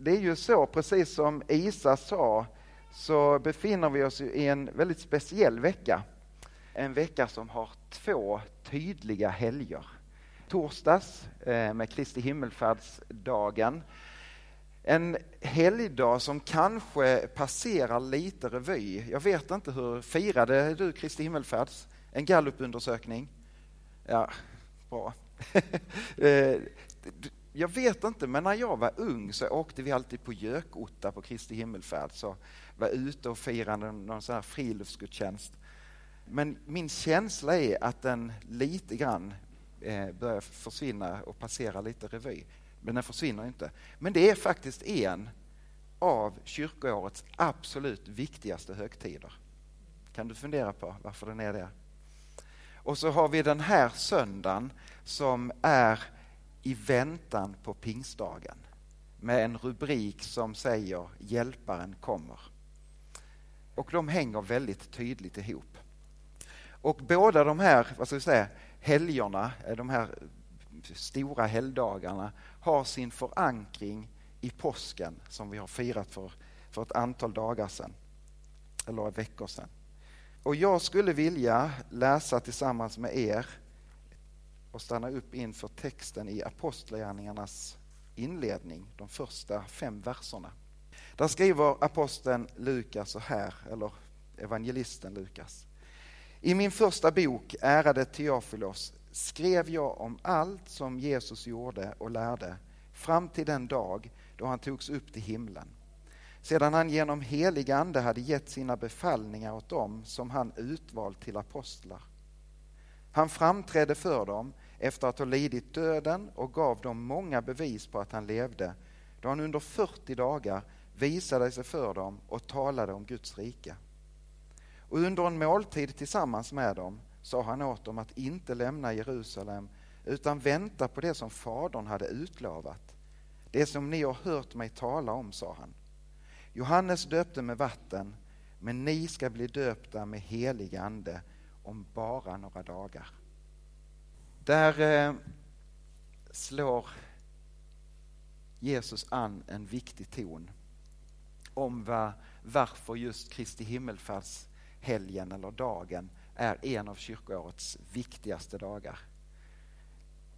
det är ju så, precis som Isa sa, så befinner vi oss i en väldigt speciell vecka. En vecka som har två tydliga helger. Torsdags eh, med Kristi himmelfärdsdagen. En helgdag som kanske passerar lite revy. Jag vet inte hur firade du Kristi himmelfärds? En gallupundersökning? Ja, bra. Eh, jag vet inte, men när jag var ung så åkte vi alltid på Gökotta på Kristi himmelfärd. Så var ute och firade någon sån här friluftsgudstjänst. Men min känsla är att den lite grann eh, börjar försvinna och passera lite revy. Men den försvinner inte. Men det är faktiskt en av kyrkoårets absolut viktigaste högtider. Kan du fundera på varför den är det? Och så har vi den här söndagen som är i väntan på pingstdagen med en rubrik som säger Hjälparen kommer. Och de hänger väldigt tydligt ihop. Och båda de här vad ska vi säga, helgerna, eh, de här stora helgdagarna har sin förankring i påsken som vi har firat för, för ett antal dagar sedan, eller veckor sedan. Och jag skulle vilja läsa tillsammans med er och stanna upp inför texten i Apostlagärningarnas inledning, de första fem verserna. Där skriver aposteln Lukas så här, eller evangelisten Lukas. I min första bok, Ärade Teofilos, skrev jag om allt som Jesus gjorde och lärde fram till den dag då han togs upp till himlen. Sedan han genom helig ande hade gett sina befallningar åt dem som han utvalt till apostlar. Han framträdde för dem efter att ha lidit döden och gav dem många bevis på att han levde, då han under 40 dagar visade sig för dem och talade om Guds rike. Och under en måltid tillsammans med dem sa han åt dem att inte lämna Jerusalem utan vänta på det som Fadern hade utlovat. Det som ni har hört mig tala om, sa han. Johannes döpte med vatten, men ni ska bli döpta med helig ande om bara några dagar. Där eh, slår Jesus an en viktig ton om var, varför just Kristi himmelfärdshelgen eller dagen är en av kyrkoårets viktigaste dagar.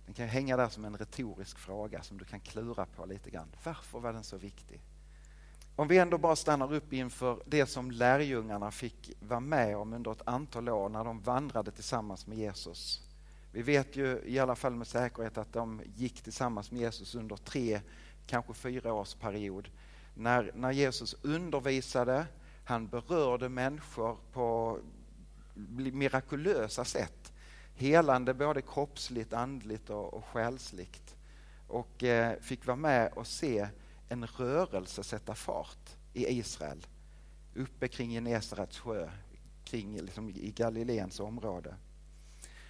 Den kan hänga där som en retorisk fråga som du kan klura på lite grann. Varför var den så viktig? Om vi ändå bara stannar upp inför det som lärjungarna fick vara med om under ett antal år när de vandrade tillsammans med Jesus. Vi vet ju i alla fall med säkerhet att de gick tillsammans med Jesus under tre, kanske fyra års period. När, när Jesus undervisade, han berörde människor på mirakulösa sätt. Helande både kroppsligt, andligt och, och själsligt. Och eh, fick vara med och se en rörelse sätta fart i Israel. Uppe kring Genesarets sjö, kring, liksom, i Galileens område.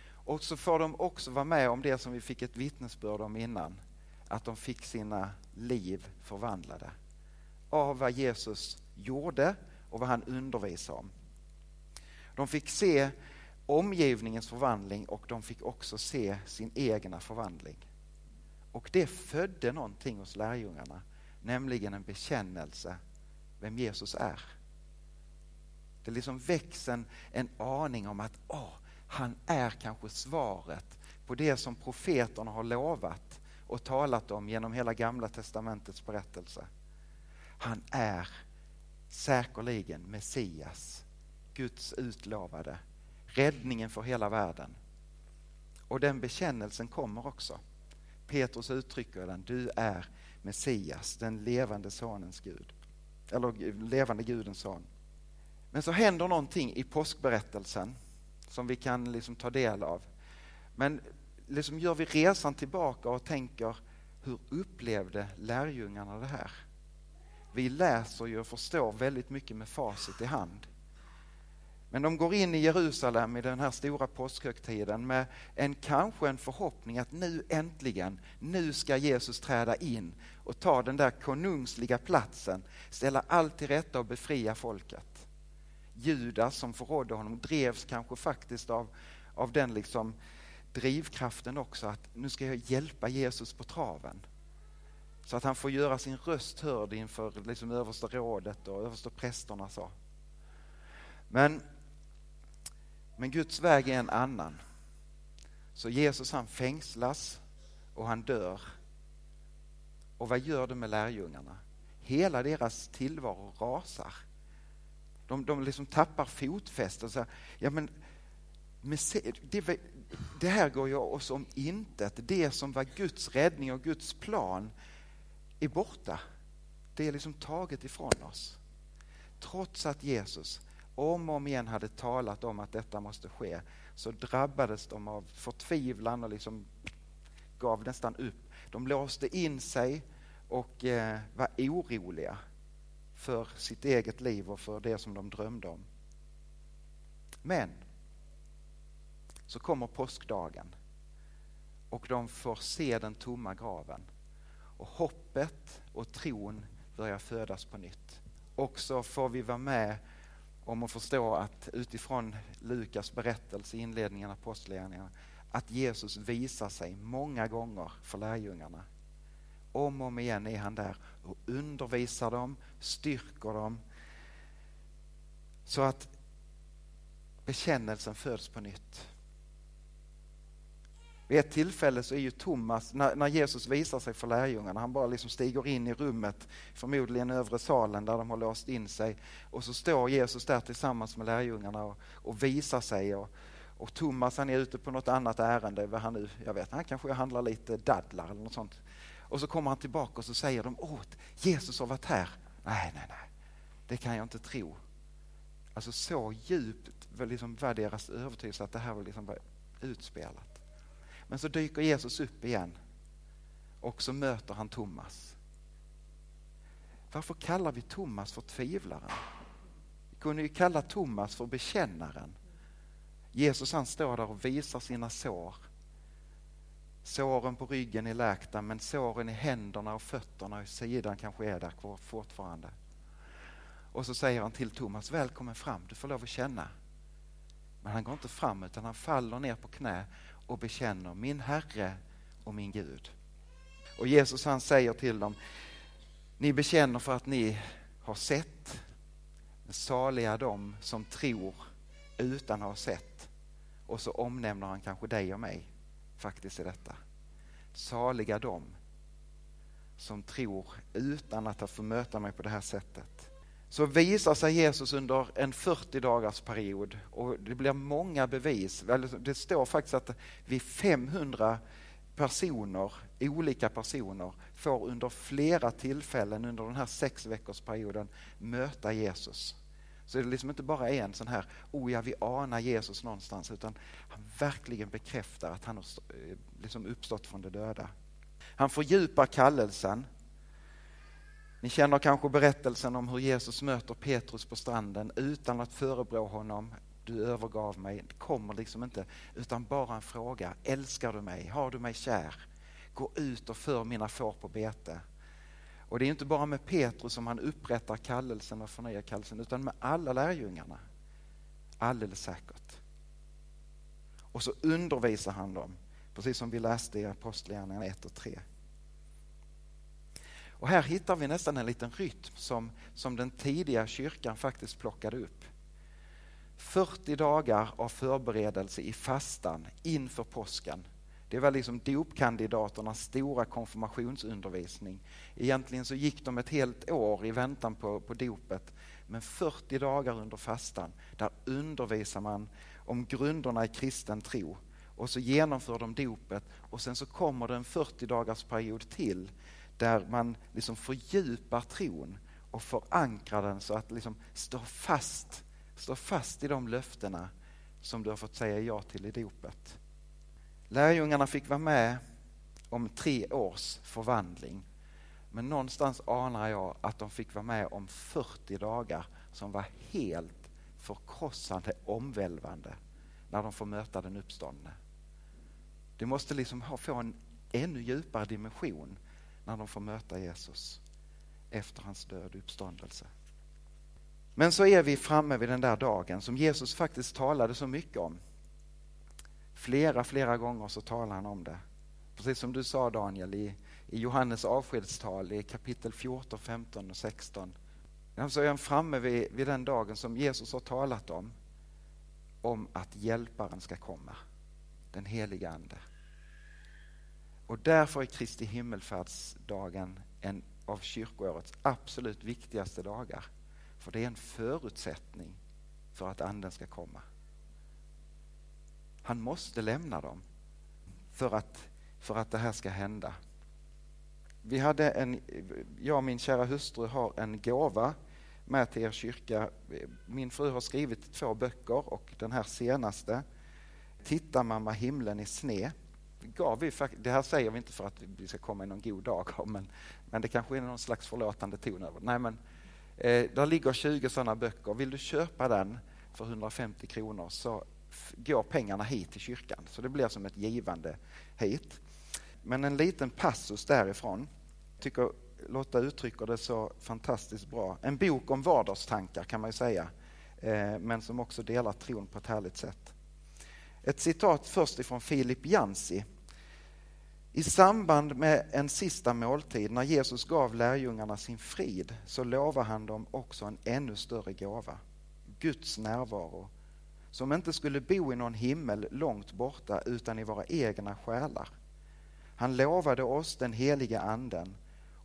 Och så får de också vara med om det som vi fick ett vittnesbörd om innan. Att de fick sina liv förvandlade. Av vad Jesus gjorde och vad han undervisade om. De fick se omgivningens förvandling och de fick också se sin egna förvandling. Och det födde någonting hos lärjungarna, nämligen en bekännelse vem Jesus är. Det liksom väcks en, en aning om att åh, han är kanske svaret på det som profeterna har lovat och talat om genom hela gamla testamentets berättelse. Han är säkerligen Messias, Guds utlovade, räddningen för hela världen. Och den bekännelsen kommer också. Petrus uttrycker den, du är Messias, den levande sonens Gud. Eller levande Gudens son. Men så händer någonting i påskberättelsen som vi kan liksom ta del av. Men liksom gör vi resan tillbaka och tänker, hur upplevde lärjungarna det här? Vi läser ju och förstår väldigt mycket med facit i hand. Men de går in i Jerusalem i den här stora påskhögtiden med en kanske en förhoppning att nu äntligen, nu ska Jesus träda in och ta den där konungsliga platsen, ställa allt till rätta och befria folket. Judas som förrådde honom drevs kanske faktiskt av, av den liksom drivkraften också att nu ska jag hjälpa Jesus på traven. så att han får göra sin röst hörd inför liksom översta rådet och översta prästerna. Så. Men, men Guds väg är en annan. Så Jesus han fängslas och han dör. Och vad gör det med lärjungarna? Hela deras tillvaro rasar. De, de liksom tappar fotfästet. Ja, men, det, det här går ju oss om intet. Det som var Guds räddning och Guds plan är borta. Det är liksom taget ifrån oss. Trots att Jesus om och om igen hade talat om att detta måste ske så drabbades de av förtvivlan och liksom gav nästan upp. De låste in sig och eh, var oroliga för sitt eget liv och för det som de drömde om. Men så kommer påskdagen och de får se den tomma graven. Och hoppet och tron börjar födas på nytt. Och så får vi vara med om att förstå att utifrån Lukas berättelse i inledningen av Apostlagärningarna att Jesus visar sig många gånger för lärjungarna. Om och om igen är han där och undervisar dem, styrker dem så att bekännelsen föds på nytt. Vid ett tillfälle så är ju Thomas, när, när, Jesus visar sig för lärjungarna, han bara liksom stiger in i rummet, förmodligen övre salen där de har låst in sig. Och så står Jesus där tillsammans med lärjungarna och, och visar sig. Och, och Thomas han är ute på något annat ärende, vad han nu, jag vet, han kanske handlar lite dadlar eller något sånt. Och så kommer han tillbaka och så säger de, åh, Jesus har varit här. Nej, nej, nej, det kan jag inte tro. Alltså så djupt liksom var deras övertygelse att det här var liksom utspelat. Men så dyker Jesus upp igen och så möter han Thomas. Varför kallar vi Thomas för tvivlaren? Vi kunde ju kalla Thomas för bekännaren. Jesus han står där och visar sina sår. Såren på ryggen är läkta men såren i händerna och fötterna och sidan kanske är där kvar fortfarande. Och så säger han till Thomas, välkommen fram, du får lov att känna. Men han går inte fram utan han faller ner på knä och bekänner min Herre och min Gud. Och Jesus han säger till dem, ni bekänner för att ni har sett, saliga de som tror utan att ha sett. Och så omnämner han kanske dig och mig faktiskt i detta. Saliga de som tror utan att ha fått möta mig på det här sättet så visar sig Jesus under en 40 dagars period och det blir många bevis. Det står faktiskt att vi 500 personer, olika personer, får under flera tillfällen under den här sex veckors perioden möta Jesus. Så det är liksom inte bara en sån här, oh ja, vi anar Jesus någonstans, utan han verkligen bekräftar att han har eh, liksom uppstått från de döda. Han fördjupar kallelsen ni känner kanske berättelsen om hur Jesus möter Petrus på stranden utan att förebrå honom. Du övergav mig. Det kommer liksom inte, utan bara en fråga. Älskar du mig? Har du mig kär? Gå ut och för mina får på bete. Och det är inte bara med Petrus som han upprättar kallelsen och förnyar kallelsen, utan med alla lärjungarna. Alldeles säkert. Och så undervisar han dem, precis som vi läste i Apostlagärningarna 1 och 3. Och här hittar vi nästan en liten rytm som, som den tidiga kyrkan faktiskt plockade upp. 40 dagar av förberedelse i fastan inför påsken. Det var liksom dopkandidaternas stora konfirmationsundervisning. Egentligen så gick de ett helt år i väntan på, på dopet. Men 40 dagar under fastan, där undervisar man om grunderna i kristen tro. Och så genomför de dopet och sen så kommer det en 40 dagars period till där man liksom fördjupar tron och förankrar den så att liksom stå fast, står fast i de löftena som du har fått säga ja till i dopet. Lärjungarna fick vara med om tre års förvandling. Men någonstans anar jag att de fick vara med om 40 dagar som var helt förkrossande, omvälvande när de får möta den uppståndne. Det måste liksom få en ännu djupare dimension när de får möta Jesus efter hans död och uppståndelse. Men så är vi framme vid den där dagen som Jesus faktiskt talade så mycket om. Flera, flera gånger så talar han om det. Precis som du sa Daniel i, i Johannes avskedstal i kapitel 14, 15 och 16. Så är han framme vid, vid den dagen som Jesus har talat om, om att hjälparen ska komma, den heliga Ande. Och därför är Kristi himmelfärdsdagen en av kyrkoårets absolut viktigaste dagar. För det är en förutsättning för att anden ska komma. Han måste lämna dem för att, för att det här ska hända. Vi hade en, jag och min kära hustru har en gåva med till er kyrka. Min fru har skrivit två böcker och den här senaste, Titta mamma himlen är sned” gav vi, det här säger vi inte för att vi ska komma i någon god dag, men, men det kanske är någon slags förlåtande ton över Nej, men eh, Där ligger 20 sådana böcker. Vill du köpa den för 150 kronor så går pengarna hit till kyrkan. Så det blir som ett givande hit. Men en liten passus därifrån, tycker Lotta uttrycker det så fantastiskt bra. En bok om vardagstankar kan man ju säga, eh, men som också delar tron på ett härligt sätt. Ett citat först ifrån Filip Jansi. I samband med en sista måltid, när Jesus gav lärjungarna sin frid, så lovade han dem också en ännu större gåva. Guds närvaro, som inte skulle bo i någon himmel långt borta, utan i våra egna själar. Han lovade oss den heliga anden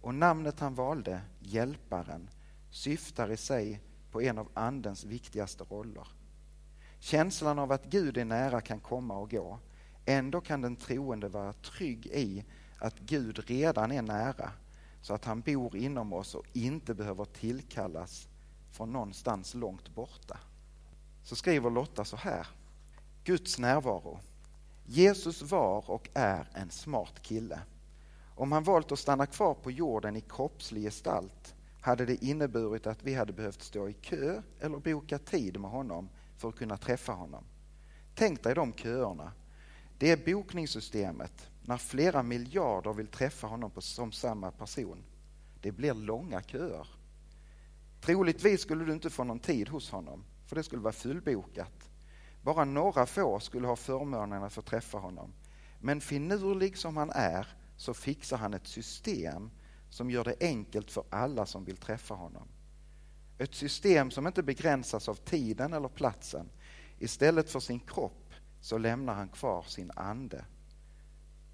och namnet han valde, Hjälparen, syftar i sig på en av Andens viktigaste roller. Känslan av att Gud är nära kan komma och gå. Ändå kan den troende vara trygg i att Gud redan är nära så att han bor inom oss och inte behöver tillkallas från någonstans långt borta. Så skriver Lotta så här. Guds närvaro. Jesus var och är en smart kille. Om han valt att stanna kvar på jorden i kroppslig gestalt hade det inneburit att vi hade behövt stå i kö eller boka tid med honom för att kunna träffa honom. Tänk dig de köerna. Det är bokningssystemet när flera miljarder vill träffa honom som samma person. Det blir långa köer. Troligtvis skulle du inte få någon tid hos honom, för det skulle vara fullbokat. Bara några få skulle ha förmånen att få träffa honom. Men finurlig som han är så fixar han ett system som gör det enkelt för alla som vill träffa honom. Ett system som inte begränsas av tiden eller platsen. Istället för sin kropp så lämnar han kvar sin ande.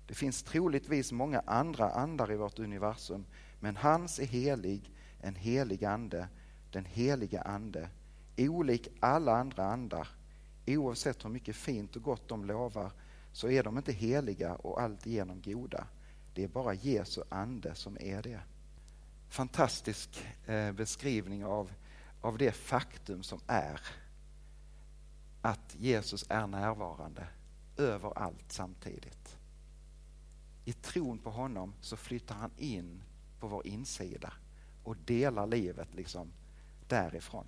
Det finns troligtvis många andra andar i vårt universum, men hans är helig, en helig ande, den heliga ande, olik alla andra andar. Oavsett hur mycket fint och gott de lovar så är de inte heliga och alltigenom goda. Det är bara Jesu ande som är det. Fantastisk eh, beskrivning av, av det faktum som är att Jesus är närvarande överallt samtidigt. I tron på honom så flyttar han in på vår insida och delar livet liksom därifrån.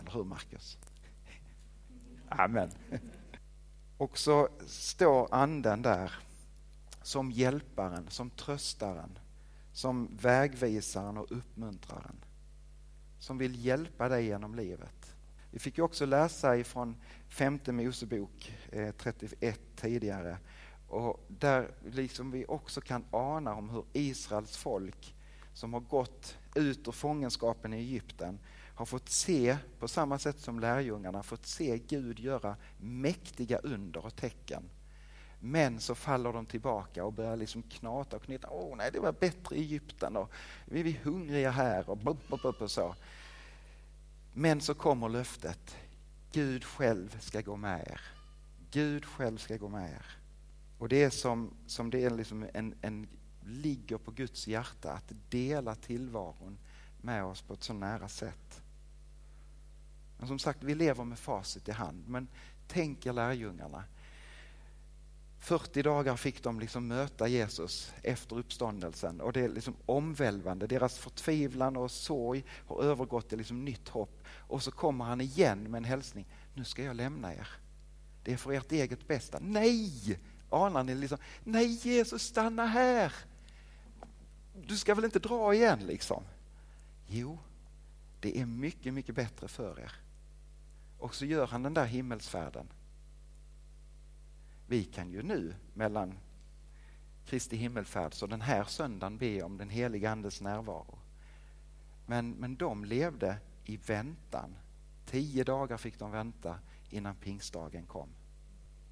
Eller hur Marcus? Amen. Och så står anden där som hjälparen, som tröstaren, som vägvisaren och uppmuntraren. Som vill hjälpa dig genom livet. Vi fick ju också läsa ifrån femte Mosebok eh, 31 tidigare och där liksom vi också kan ana om hur Israels folk som har gått ut ur fångenskapen i Egypten har fått se, på samma sätt som lärjungarna, fått se Gud göra mäktiga under och tecken men så faller de tillbaka och börjar liksom knata och knyta. Åh nej, det var bättre i Egypten och vi är hungriga här och, bup, bup, bup och så. Men så kommer löftet. Gud själv ska gå med er. Gud själv ska gå med er. Och det är som, som det är liksom en, en, ligger på Guds hjärta att dela tillvaron med oss på ett så nära sätt. Men som sagt, vi lever med facit i hand. Men tänk er lärjungarna 40 dagar fick de liksom möta Jesus efter uppståndelsen och det är liksom omvälvande. Deras förtvivlan och sorg har övergått till liksom nytt hopp. Och så kommer han igen med en hälsning. Nu ska jag lämna er. Det är för ert eget bästa. Nej! Anar ni liksom? Nej Jesus, stanna här! Du ska väl inte dra igen liksom? Jo, det är mycket, mycket bättre för er. Och så gör han den där himmelsfärden vi kan ju nu mellan Kristi himmelfärd och den här söndagen be om den heliga Andes närvaro. Men, men de levde i väntan. Tio dagar fick de vänta innan pingstdagen kom.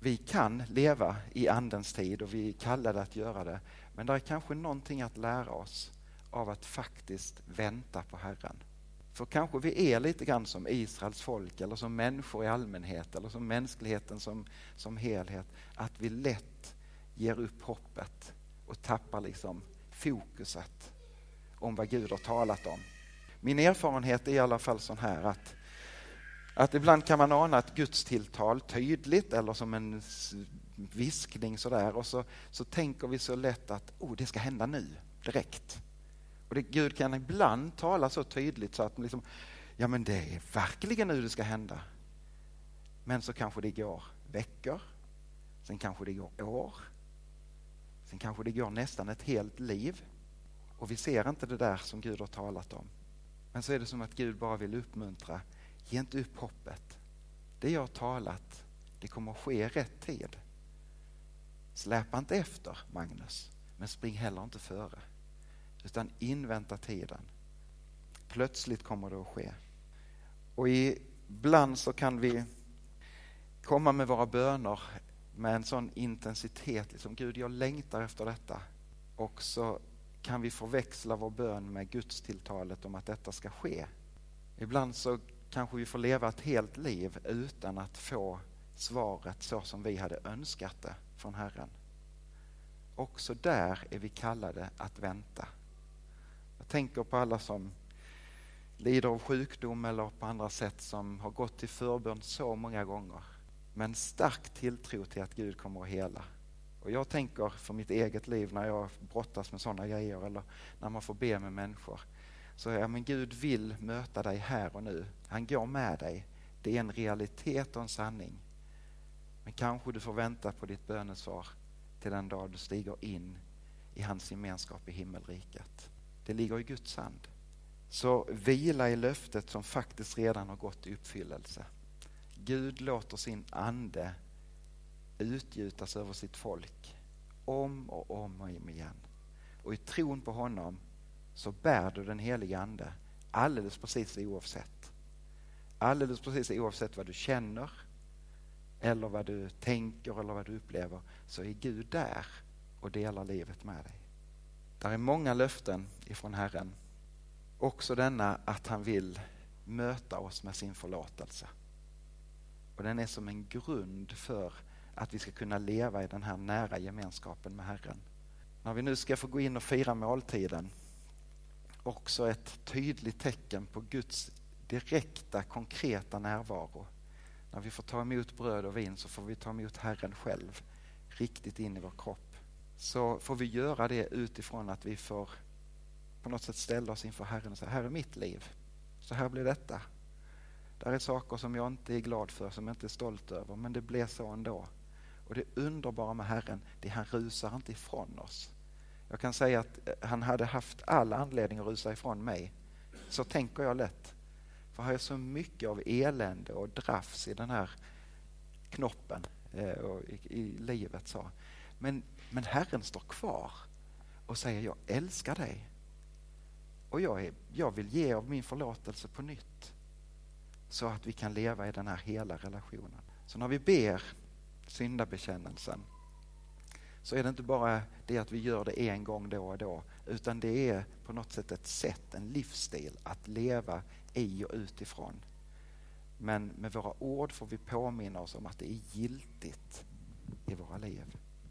Vi kan leva i Andens tid och vi är kallade att göra det. Men det är kanske någonting att lära oss av att faktiskt vänta på Herren. För kanske vi är lite grann som Israels folk eller som människor i allmänhet eller som mänskligheten som, som helhet. Att vi lätt ger upp hoppet och tappar liksom fokuset om vad Gud har talat om. Min erfarenhet är i alla fall sån här att, att ibland kan man ana ett Guds tilltal tydligt eller som en viskning sådär och så, så tänker vi så lätt att oh, det ska hända nu, direkt. Och det, Gud kan ibland tala så tydligt så att liksom, ja men det är verkligen nu det ska hända. Men så kanske det går veckor, sen kanske det går år, sen kanske det går nästan ett helt liv och vi ser inte det där som Gud har talat om. Men så är det som att Gud bara vill uppmuntra, ge inte upp hoppet. Det jag har talat, det kommer att ske i rätt tid. Släpa inte efter, Magnus, men spring heller inte före. Utan invänta tiden. Plötsligt kommer det att ske. Och ibland så kan vi komma med våra böner med en sån intensitet. Liksom, Gud, jag längtar efter detta. Och så kan vi förväxla vår bön med Guds tilltalet om att detta ska ske. Ibland så kanske vi får leva ett helt liv utan att få svaret så som vi hade önskat det från Herren. Också där är vi kallade att vänta. Jag tänker på alla som lider av sjukdom eller på andra sätt som har gått till förbön så många gånger. Men stark tilltro till att Gud kommer att hela. Och jag tänker för mitt eget liv när jag brottas med sådana grejer eller när man får be med människor. Så ja, men Gud vill möta dig här och nu. Han går med dig. Det är en realitet och en sanning. Men kanske du får vänta på ditt bönesvar till den dag du stiger in i hans gemenskap i himmelriket. Det ligger i Guds hand. Så vila i löftet som faktiskt redan har gått i uppfyllelse. Gud låter sin ande utgjutas över sitt folk om och om och om igen. Och i tron på honom så bär du den heliga ande alldeles precis oavsett. Alldeles precis oavsett vad du känner eller vad du tänker eller vad du upplever så är Gud där och delar livet med dig. Det är många löften ifrån Herren. Också denna att han vill möta oss med sin förlåtelse. Och den är som en grund för att vi ska kunna leva i den här nära gemenskapen med Herren. När vi nu ska få gå in och fira måltiden, också ett tydligt tecken på Guds direkta, konkreta närvaro. När vi får ta emot bröd och vin så får vi ta emot Herren själv riktigt in i vår kropp. Så får vi göra det utifrån att vi får på något sätt ställa oss inför Herren och säga, här är mitt liv. Så här blir detta. Det är saker som jag inte är glad för, som jag inte är stolt över, men det blev så ändå. Och det underbara med Herren, det är han rusar inte ifrån oss. Jag kan säga att eh, han hade haft all anledning att rusa ifrån mig. Så tänker jag lätt. För har jag så mycket av elände och drafs i den här knoppen eh, och i, i livet. så. Men, men Herren står kvar och säger jag älskar dig. Och jag, är, jag vill ge av min förlåtelse på nytt. Så att vi kan leva i den här hela relationen. Så när vi ber syndabekännelsen så är det inte bara det att vi gör det en gång då och då utan det är på något sätt ett sätt, en livsstil att leva i och utifrån. Men med våra ord får vi påminna oss om att det är giltigt i våra liv.